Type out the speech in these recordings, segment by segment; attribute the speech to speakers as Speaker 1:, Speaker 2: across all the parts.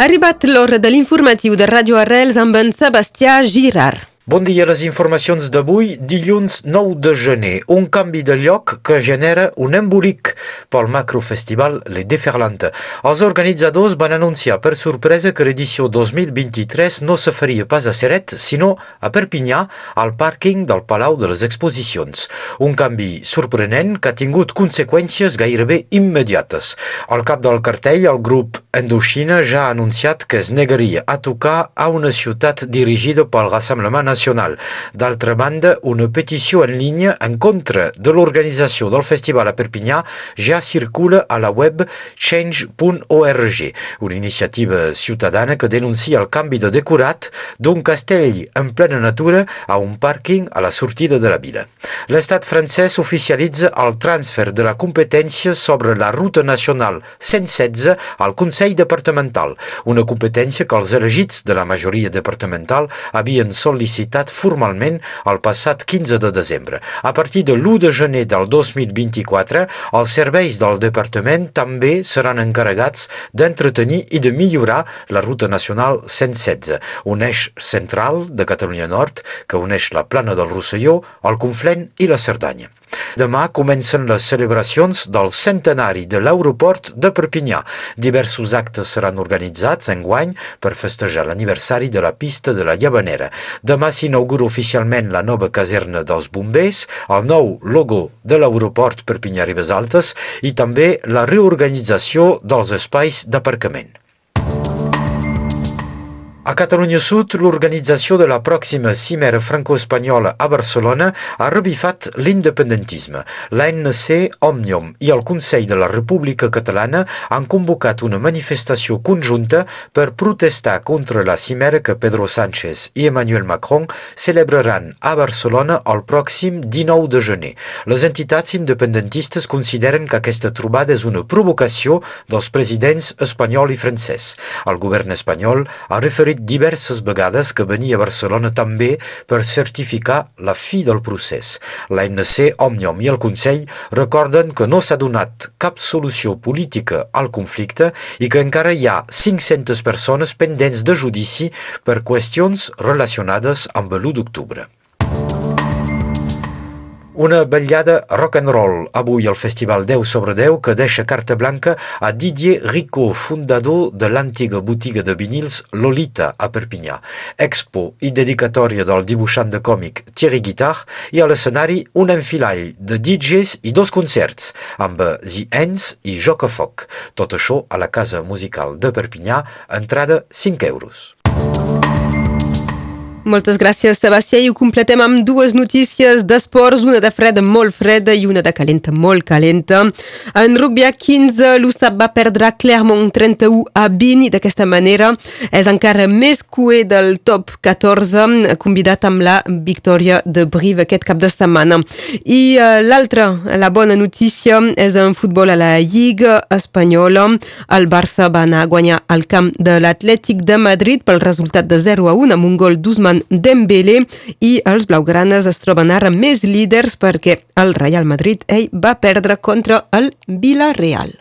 Speaker 1: Arribat l'hora de l'informatiu de Ràdio Arrels amb en Sebastià Girard.
Speaker 2: Bon dia, les informacions d'avui, dilluns 9 de gener. Un canvi de lloc que genera un embolic pel macrofestival Les Déferlantes. Els organitzadors van anunciar per sorpresa que l'edició 2023 no se faria pas a Seret, sinó a Perpinyà, al pàrquing del Palau de les Exposicions. Un canvi sorprenent que ha tingut conseqüències gairebé immediates. Al cap del cartell, el grup Indochina ja ha anunciat que es negaria a tocar a una ciutat dirigida pel Rassemblement Nacional nacional. D'altra banda, una petició en línia en contra de l'organització del festival a Perpinyà ja circula a la web change.org, una iniciativa ciutadana que denuncia el canvi de decorat d'un castell en plena natura a un pàrquing a la sortida de la vila. L'estat francès oficialitza el transfer de la competència sobre la ruta nacional 116 al Consell Departamental, una competència que els elegits de la majoria departamental havien sol·licitat licitat formalment el passat 15 de desembre. A partir de l'1 de gener del 2024, els serveis del departament també seran encarregats d'entretenir i de millorar la ruta nacional 116, un eix central de Catalunya Nord que uneix la plana del Rosselló, el Conflent i la Cerdanya. Demà comencen les celebracions del centenari de l'aeroport de Perpinyà. Diversos actes seran organitzats en guany per festejar l'aniversari de la pista de la Llavanera. Demà s'inaugura oficialment la nova caserna dels bombers, el nou logo de l'aeroport Perpinyà Ribes Altes i també la reorganització dels espais d'aparcament. A Catalunya Sud, l'organització de la pròxima cimera franco-espanyola a Barcelona ha revifat l'independentisme. L'ANC, Òmnium i el Consell de la República Catalana han convocat una manifestació conjunta per protestar contra la cimera que Pedro Sánchez i Emmanuel Macron celebraran a Barcelona el pròxim 19 de gener. Les entitats independentistes consideren que aquesta trobada és una provocació dels presidents espanyol i francès. El govern espanyol ha referit diverses vegades que venia a Barcelona també per certificar la fi del procés. L'ANC, Òmnium i el Consell recorden que no s'ha donat cap solució política al conflicte i que encara hi ha 500 persones pendents de judici per qüestions relacionades amb l'1 d'octubre. Una vetllada rock and roll avui al Festival 10 sobre 10 que deixa carta blanca a Didier Rico, fundador de l'antiga botiga de vinils Lolita a Perpinyà. Expo i dedicatòria del dibuixant de còmic Thierry Guitar i a l'escenari un enfilall de DJs i dos concerts amb The Ends i Joc a Foc. Tot això a la Casa Musical de Perpinyà, entrada 5 euros.
Speaker 1: Moltes gràcies, Sebastià. I ho completem amb dues notícies d'esports, una de freda molt freda i una de calenta molt calenta. En rugby a 15, l'USAP va perdre Clermont 31 a 20 i d'aquesta manera és encara més cué del top 14, convidat amb la victòria de Brive aquest cap de setmana. I uh, l'altra, la bona notícia, és en futbol a la Lliga Espanyola. El Barça va anar a guanyar al camp de l'Atlètic de Madrid pel resultat de 0 a 1 amb un gol d'Usman Ousmane Dembélé i els blaugranes es troben ara més líders perquè el Real Madrid ell va perdre contra el Villarreal.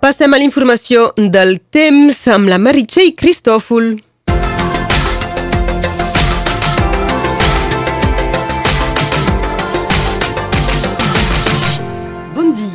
Speaker 1: Passem a l'informació del temps amb la Meritxell Cristòfol.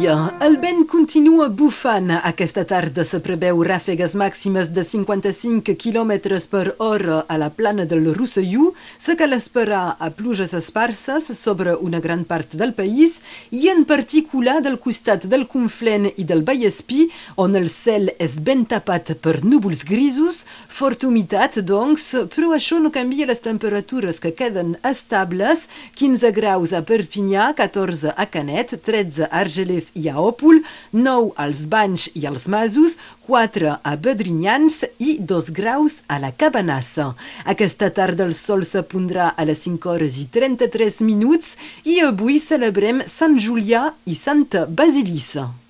Speaker 3: Dia. El vent continua bufant. Aquesta tarda se preveu ràfegues màximes de 55 km per hora a la plana del Rosselló. Se cal esperar a pluges esparses sobre una gran part del país i en particular del costat del Conflent i del Vallespí, on el cel és ben tapat per núvols grisos, forta humitat, doncs, però això no canvia les temperatures que queden estables, 15 graus a Perpinyà, 14 a Canet, 13 a Argelers i a Òpol, 9 als Banys i als Masos, 4 a Bedrinyans i 2 graus a la Cabanassa. Aquesta tarda el sol s'apondrà a les 5 hores i 33 minuts i avui celebrem Sant Julià i Santa Basilissa.